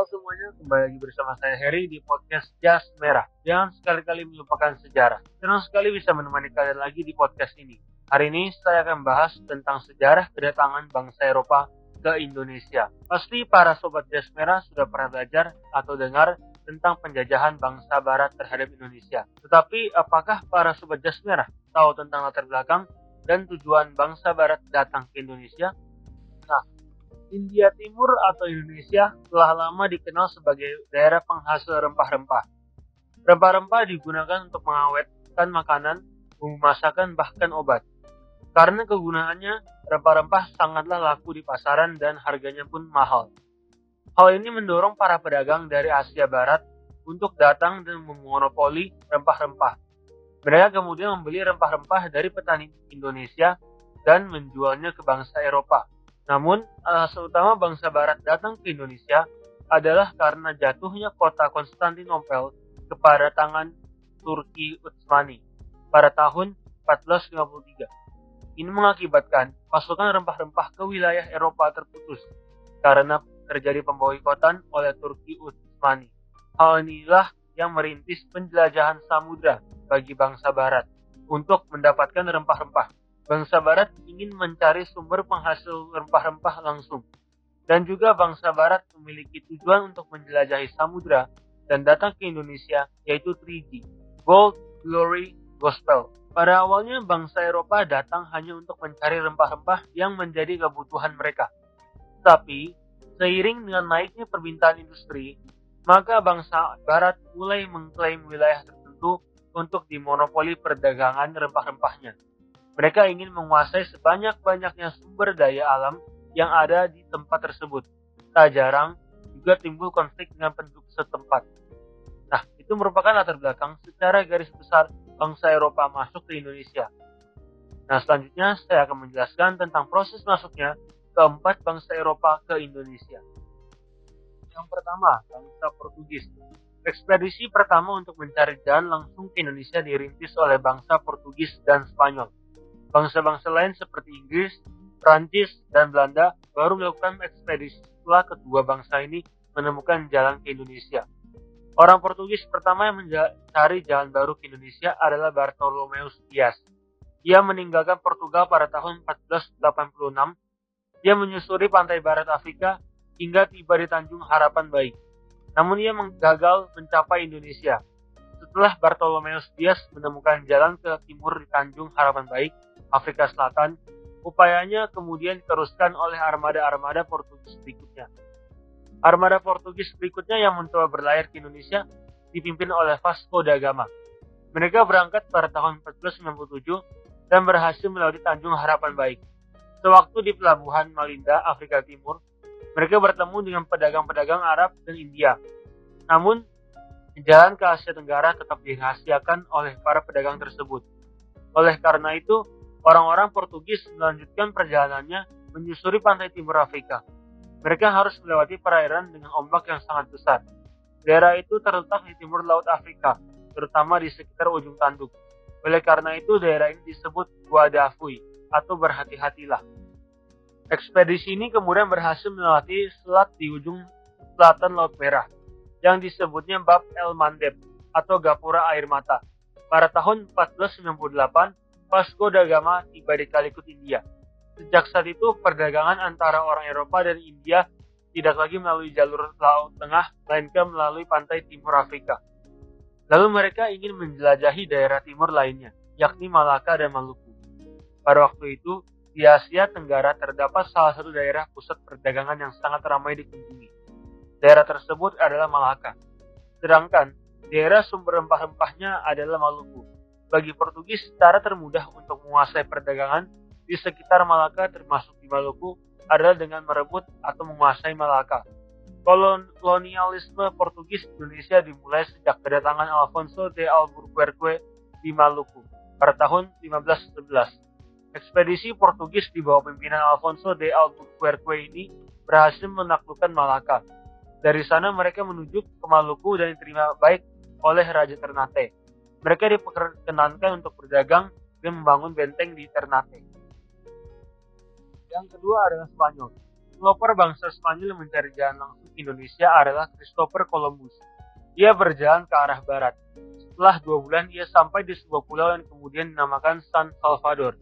Halo semuanya, kembali lagi bersama saya Harry di podcast Jas Merah. Jangan sekali-kali melupakan sejarah. Senang sekali bisa menemani kalian lagi di podcast ini. Hari ini saya akan bahas tentang sejarah kedatangan bangsa Eropa ke Indonesia. Pasti para sobat Jas Merah sudah pernah belajar atau dengar tentang penjajahan bangsa Barat terhadap Indonesia. Tetapi apakah para sobat Jas Merah tahu tentang latar belakang dan tujuan bangsa Barat datang ke Indonesia? India Timur atau Indonesia telah lama dikenal sebagai daerah penghasil rempah-rempah. Rempah-rempah digunakan untuk mengawetkan makanan, bumbu masakan, bahkan obat. Karena kegunaannya, rempah-rempah sangatlah laku di pasaran dan harganya pun mahal. Hal ini mendorong para pedagang dari Asia Barat untuk datang dan memonopoli rempah-rempah. Mereka kemudian membeli rempah-rempah dari petani Indonesia dan menjualnya ke bangsa Eropa. Namun, alasan utama bangsa Barat datang ke Indonesia adalah karena jatuhnya kota Konstantinopel kepada tangan Turki Utsmani pada tahun 1453. Ini mengakibatkan pasukan rempah-rempah ke wilayah Eropa terputus karena terjadi pemboikotan oleh Turki Utsmani. Hal inilah yang merintis penjelajahan samudra bagi bangsa Barat untuk mendapatkan rempah-rempah Bangsa Barat ingin mencari sumber penghasil rempah-rempah langsung. Dan juga bangsa Barat memiliki tujuan untuk menjelajahi samudra dan datang ke Indonesia, yaitu 3G, Gold, Glory, Gospel. Pada awalnya bangsa Eropa datang hanya untuk mencari rempah-rempah yang menjadi kebutuhan mereka. Tapi, seiring dengan naiknya permintaan industri, maka bangsa Barat mulai mengklaim wilayah tertentu untuk dimonopoli perdagangan rempah-rempahnya. Mereka ingin menguasai sebanyak-banyaknya sumber daya alam yang ada di tempat tersebut. Tak jarang juga timbul konflik dengan penduduk setempat. Nah, itu merupakan latar belakang secara garis besar bangsa Eropa masuk ke Indonesia. Nah, selanjutnya saya akan menjelaskan tentang proses masuknya keempat bangsa Eropa ke Indonesia. Yang pertama, bangsa Portugis. Ekspedisi pertama untuk mencari jalan langsung ke Indonesia dirintis oleh bangsa Portugis dan Spanyol. Bangsa-bangsa lain seperti Inggris, Prancis, dan Belanda baru melakukan ekspedisi setelah kedua bangsa ini menemukan jalan ke Indonesia. Orang Portugis pertama yang mencari jalan baru ke Indonesia adalah Bartolomeus Dias. Ia meninggalkan Portugal pada tahun 1486. Dia menyusuri pantai barat Afrika hingga tiba di Tanjung Harapan Baik. Namun ia gagal mencapai Indonesia. Setelah Bartolomeus Dias menemukan jalan ke timur di Tanjung Harapan Baik, Afrika Selatan, upayanya kemudian diteruskan oleh armada-armada Portugis berikutnya. Armada Portugis berikutnya yang mencoba berlayar ke Indonesia dipimpin oleh Vasco da Gama. Mereka berangkat pada tahun 1497 dan berhasil melewati Tanjung Harapan Baik. Sewaktu di pelabuhan Malinda, Afrika Timur, mereka bertemu dengan pedagang-pedagang Arab dan India. Namun, jalan ke Asia Tenggara tetap dirahasiakan oleh para pedagang tersebut. Oleh karena itu, orang-orang Portugis melanjutkan perjalanannya menyusuri pantai timur Afrika. Mereka harus melewati perairan dengan ombak yang sangat besar. Daerah itu terletak di timur Laut Afrika, terutama di sekitar ujung tanduk. Oleh karena itu, daerah ini disebut Guadafui atau berhati-hatilah. Ekspedisi ini kemudian berhasil melewati selat di ujung selatan Laut Merah yang disebutnya Bab El Mandeb atau Gapura Air Mata. Pada tahun 1498, Vasco da Gama tiba di Kalikut, India. Sejak saat itu, perdagangan antara orang Eropa dan India tidak lagi melalui jalur Laut Tengah, melainkan melalui pantai timur Afrika. Lalu mereka ingin menjelajahi daerah timur lainnya, yakni Malaka dan Maluku. Pada waktu itu, di Asia Tenggara terdapat salah satu daerah pusat perdagangan yang sangat ramai dikunjungi Daerah tersebut adalah Malaka. Sedangkan daerah sumber rempah-rempahnya adalah Maluku. Bagi Portugis, cara termudah untuk menguasai perdagangan di sekitar Malaka termasuk di Maluku adalah dengan merebut atau menguasai Malaka. Kolonialisme Portugis Indonesia dimulai sejak kedatangan Alfonso de Albuquerque di Maluku pada tahun 1511. Ekspedisi Portugis di bawah pimpinan Alfonso de Albuquerque ini berhasil menaklukkan Malaka dari sana mereka menuju ke Maluku dan diterima baik oleh Raja Ternate. Mereka diperkenankan untuk berdagang dan membangun benteng di Ternate. Yang kedua adalah Spanyol. Pelopor bangsa Spanyol mencari jalan langsung Indonesia adalah Christopher Columbus. Ia berjalan ke arah barat. Setelah dua bulan, ia sampai di sebuah pulau yang kemudian dinamakan San Salvador.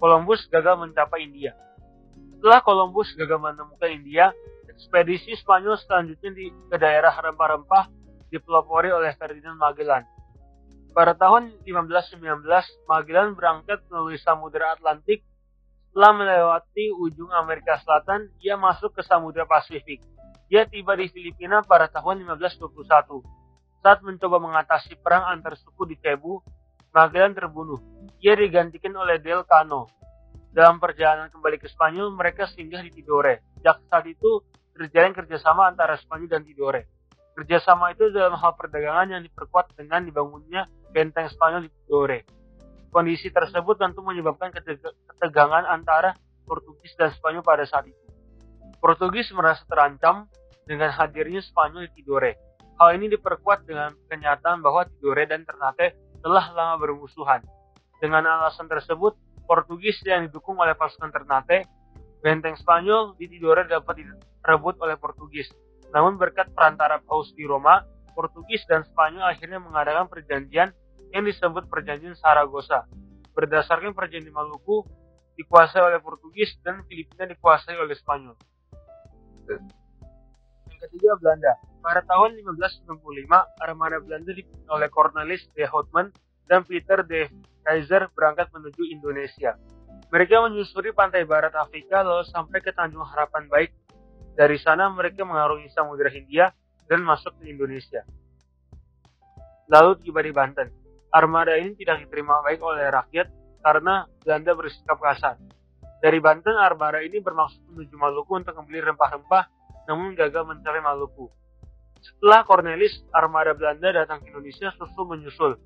Columbus gagal mencapai India. Setelah Columbus gagal menemukan India, ekspedisi Spanyol selanjutnya di, ke daerah rempah-rempah dipelopori oleh Ferdinand Magellan. Pada tahun 1519, Magellan berangkat melalui Samudra Atlantik setelah melewati ujung Amerika Selatan, ia masuk ke Samudra Pasifik. Ia tiba di Filipina pada tahun 1521. Saat mencoba mengatasi perang antar suku di Cebu, Magellan terbunuh. Ia digantikan oleh Del Cano. Dalam perjalanan kembali ke Spanyol, mereka singgah di Tidore. Sejak saat itu, terjalin kerjasama antara Spanyol dan Tidore. Kerjasama itu dalam hal perdagangan yang diperkuat dengan dibangunnya benteng Spanyol di Tidore. Kondisi tersebut tentu menyebabkan ketegangan antara Portugis dan Spanyol pada saat itu. Portugis merasa terancam dengan hadirnya Spanyol di Tidore. Hal ini diperkuat dengan kenyataan bahwa Tidore dan Ternate telah lama bermusuhan. Dengan alasan tersebut, Portugis yang didukung oleh pasukan Ternate, benteng Spanyol di Tidore dapat direbut oleh Portugis. Namun berkat perantara Paus di Roma, Portugis dan Spanyol akhirnya mengadakan perjanjian yang disebut Perjanjian Saragossa. Berdasarkan Perjanjian Maluku dikuasai oleh Portugis dan Filipina dikuasai oleh Spanyol. Yang ketiga Belanda. Pada tahun 1595, armada Belanda dipimpin oleh Cornelis de Houtman dan Peter de Kaiser berangkat menuju Indonesia. Mereka menyusuri pantai barat Afrika lalu sampai ke Tanjung Harapan Baik. Dari sana mereka mengarungi Samudra Hindia dan masuk ke Indonesia. Lalu tiba di Banten armada ini tidak diterima baik oleh rakyat karena Belanda bersikap kasar. Dari Banten, armada ini bermaksud menuju Maluku untuk membeli rempah-rempah, namun gagal mencapai Maluku. Setelah Cornelis, armada Belanda datang ke Indonesia susul menyusul.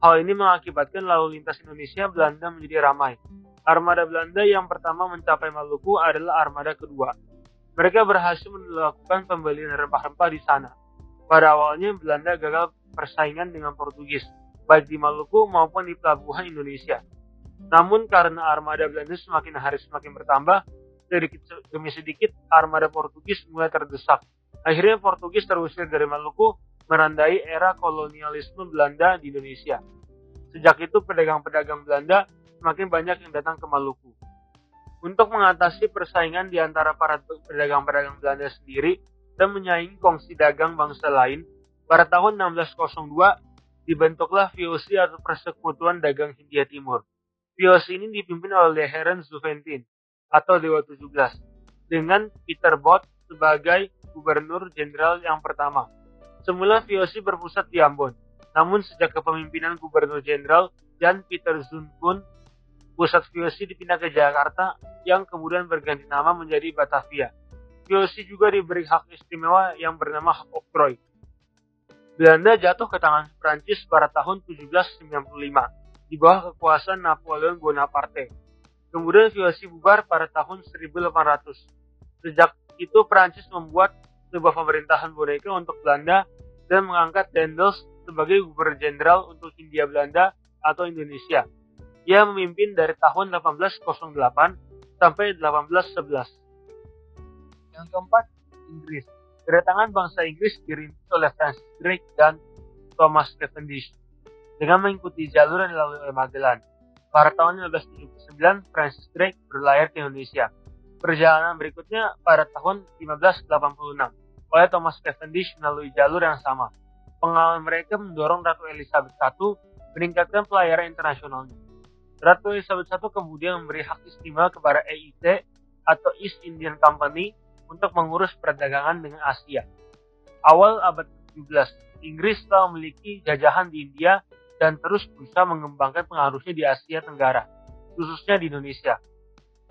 Hal ini mengakibatkan lalu lintas Indonesia Belanda menjadi ramai. Armada Belanda yang pertama mencapai Maluku adalah armada kedua. Mereka berhasil melakukan pembelian rempah-rempah di sana. Pada awalnya Belanda gagal persaingan dengan Portugis baik di Maluku maupun di pelabuhan Indonesia. Namun karena armada Belanda semakin hari semakin bertambah, sedikit demi sedikit armada Portugis mulai terdesak. Akhirnya Portugis terusir dari Maluku merandai era kolonialisme Belanda di Indonesia. Sejak itu pedagang-pedagang Belanda semakin banyak yang datang ke Maluku. Untuk mengatasi persaingan di antara para pedagang-pedagang Belanda sendiri dan menyaingi kongsi dagang bangsa lain, pada tahun 1602 dibentuklah VOC atau Persekutuan Dagang Hindia Timur. VOC ini dipimpin oleh Heren Zuventin atau Dewa 17 dengan Peter Bot sebagai gubernur jenderal yang pertama. Semula VOC berpusat di Ambon, namun sejak kepemimpinan gubernur jenderal Jan Peter Zunkun, pusat VOC dipindah ke Jakarta yang kemudian berganti nama menjadi Batavia. VOC juga diberi hak istimewa yang bernama hak oktroy Belanda jatuh ke tangan Prancis pada tahun 1795 di bawah kekuasaan Napoleon Bonaparte. Kemudian VOC bubar pada tahun 1800. Sejak itu Prancis membuat sebuah pemerintahan boneka untuk Belanda dan mengangkat Dendels sebagai gubernur jenderal untuk Hindia Belanda atau Indonesia. Ia memimpin dari tahun 1808 sampai 1811. Yang keempat, Inggris. Kedatangan bangsa Inggris dirintis oleh Francis Drake dan Thomas Cavendish dengan mengikuti jalur yang dilalui oleh Magellan. Pada tahun 1579, Francis Drake berlayar ke Indonesia. Perjalanan berikutnya pada tahun 1586 oleh Thomas Cavendish melalui jalur yang sama. Pengalaman mereka mendorong Ratu Elizabeth I meningkatkan pelayaran internasionalnya. Ratu Elizabeth I kemudian memberi hak istimewa kepada EIT atau East Indian Company untuk mengurus perdagangan dengan Asia. Awal abad ke-17, Inggris telah memiliki jajahan di India dan terus berusaha mengembangkan pengaruhnya di Asia Tenggara, khususnya di Indonesia.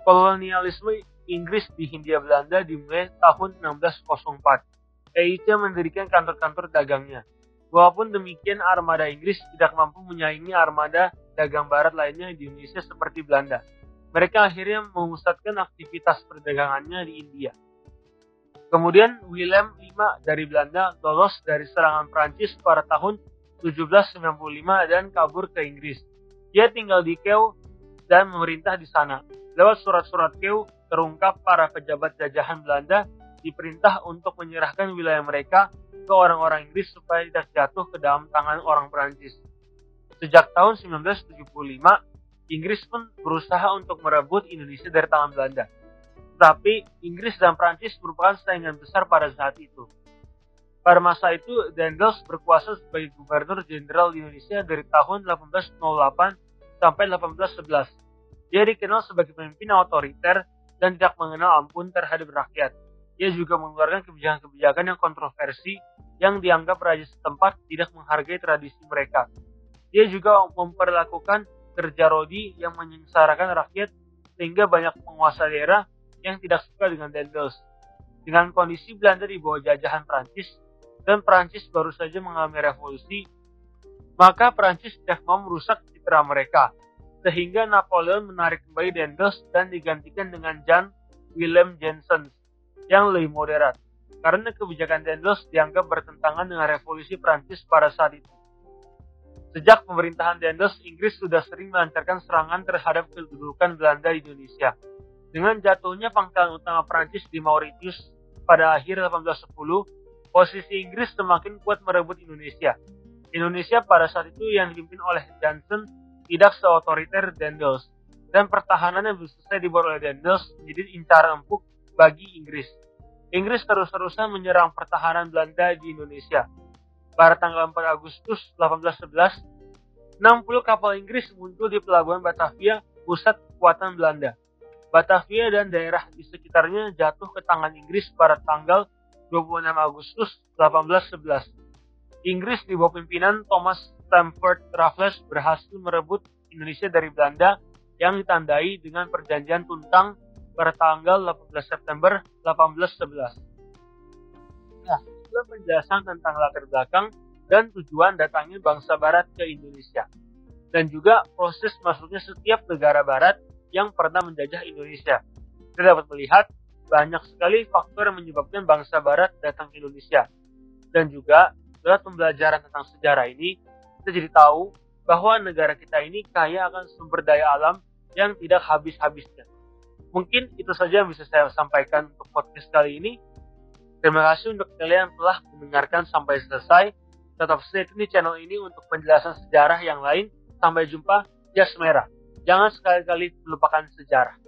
Kolonialisme Inggris di Hindia Belanda dimulai tahun 1604. EIC mendirikan kantor-kantor dagangnya. Walaupun demikian, armada Inggris tidak mampu menyaingi armada dagang barat lainnya di Indonesia seperti Belanda. Mereka akhirnya memusatkan aktivitas perdagangannya di India. Kemudian Willem V dari Belanda lolos dari serangan Prancis pada tahun 1795 dan kabur ke Inggris. Dia tinggal di Kew dan memerintah di sana. Lewat surat-surat Kew, terungkap para pejabat jajahan Belanda diperintah untuk menyerahkan wilayah mereka ke orang-orang Inggris supaya tidak jatuh ke dalam tangan orang Perancis. Sejak tahun 1975, Inggris pun berusaha untuk merebut Indonesia dari tangan Belanda. Tetapi Inggris dan Prancis merupakan saingan besar pada saat itu. Pada masa itu, Dendels berkuasa sebagai gubernur jenderal di Indonesia dari tahun 1808 sampai 1811. Dia dikenal sebagai pemimpin otoriter dan tidak mengenal ampun terhadap rakyat. Ia juga mengeluarkan kebijakan-kebijakan yang kontroversi yang dianggap raja setempat tidak menghargai tradisi mereka. Dia juga memperlakukan kerja rodi yang menyengsarakan rakyat sehingga banyak penguasa daerah yang tidak suka dengan Dendels. Dengan kondisi Belanda di bawah jajahan Prancis, dan Prancis baru saja mengalami revolusi, maka Prancis tidak mau merusak citra mereka, sehingga Napoleon menarik kembali Dendels dan digantikan dengan Jan Willem Jensen yang lebih moderat, karena kebijakan Dendels dianggap bertentangan dengan revolusi Prancis pada saat itu. Sejak pemerintahan Dendels, Inggris sudah sering melancarkan serangan terhadap kedudukan Belanda di Indonesia. Dengan jatuhnya pangkalan utama Prancis di Mauritius pada akhir 1810, posisi Inggris semakin kuat merebut Indonesia. Indonesia pada saat itu yang dipimpin oleh Johnson tidak seotoriter Dendels, dan pertahanan yang selesai dibuat oleh Dendels menjadi incaran empuk bagi Inggris. Inggris terus-terusan menyerang pertahanan Belanda di Indonesia. Pada tanggal 4 Agustus 1811, 60 kapal Inggris muncul di pelabuhan Batavia, pusat kekuatan Belanda. Batavia dan daerah di sekitarnya jatuh ke tangan Inggris pada tanggal 26 Agustus 1811. Inggris di bawah pimpinan Thomas Stamford Raffles berhasil merebut Indonesia dari Belanda yang ditandai dengan perjanjian Tuntang pada tanggal 18 September 1811. Itulah penjelasan tentang latar belakang dan tujuan datangnya bangsa Barat ke Indonesia. Dan juga proses masuknya setiap negara Barat yang pernah menjajah Indonesia. Kita dapat melihat banyak sekali faktor yang menyebabkan bangsa barat datang ke Indonesia. Dan juga lewat pembelajaran tentang sejarah ini, kita jadi tahu bahwa negara kita ini kaya akan sumber daya alam yang tidak habis-habisnya. Mungkin itu saja yang bisa saya sampaikan untuk podcast kali ini. Terima kasih untuk kalian telah mendengarkan sampai selesai. Tetap stay tune di channel ini untuk penjelasan sejarah yang lain. Sampai jumpa, jas merah. Jangan sekali-kali melupakan sejarah.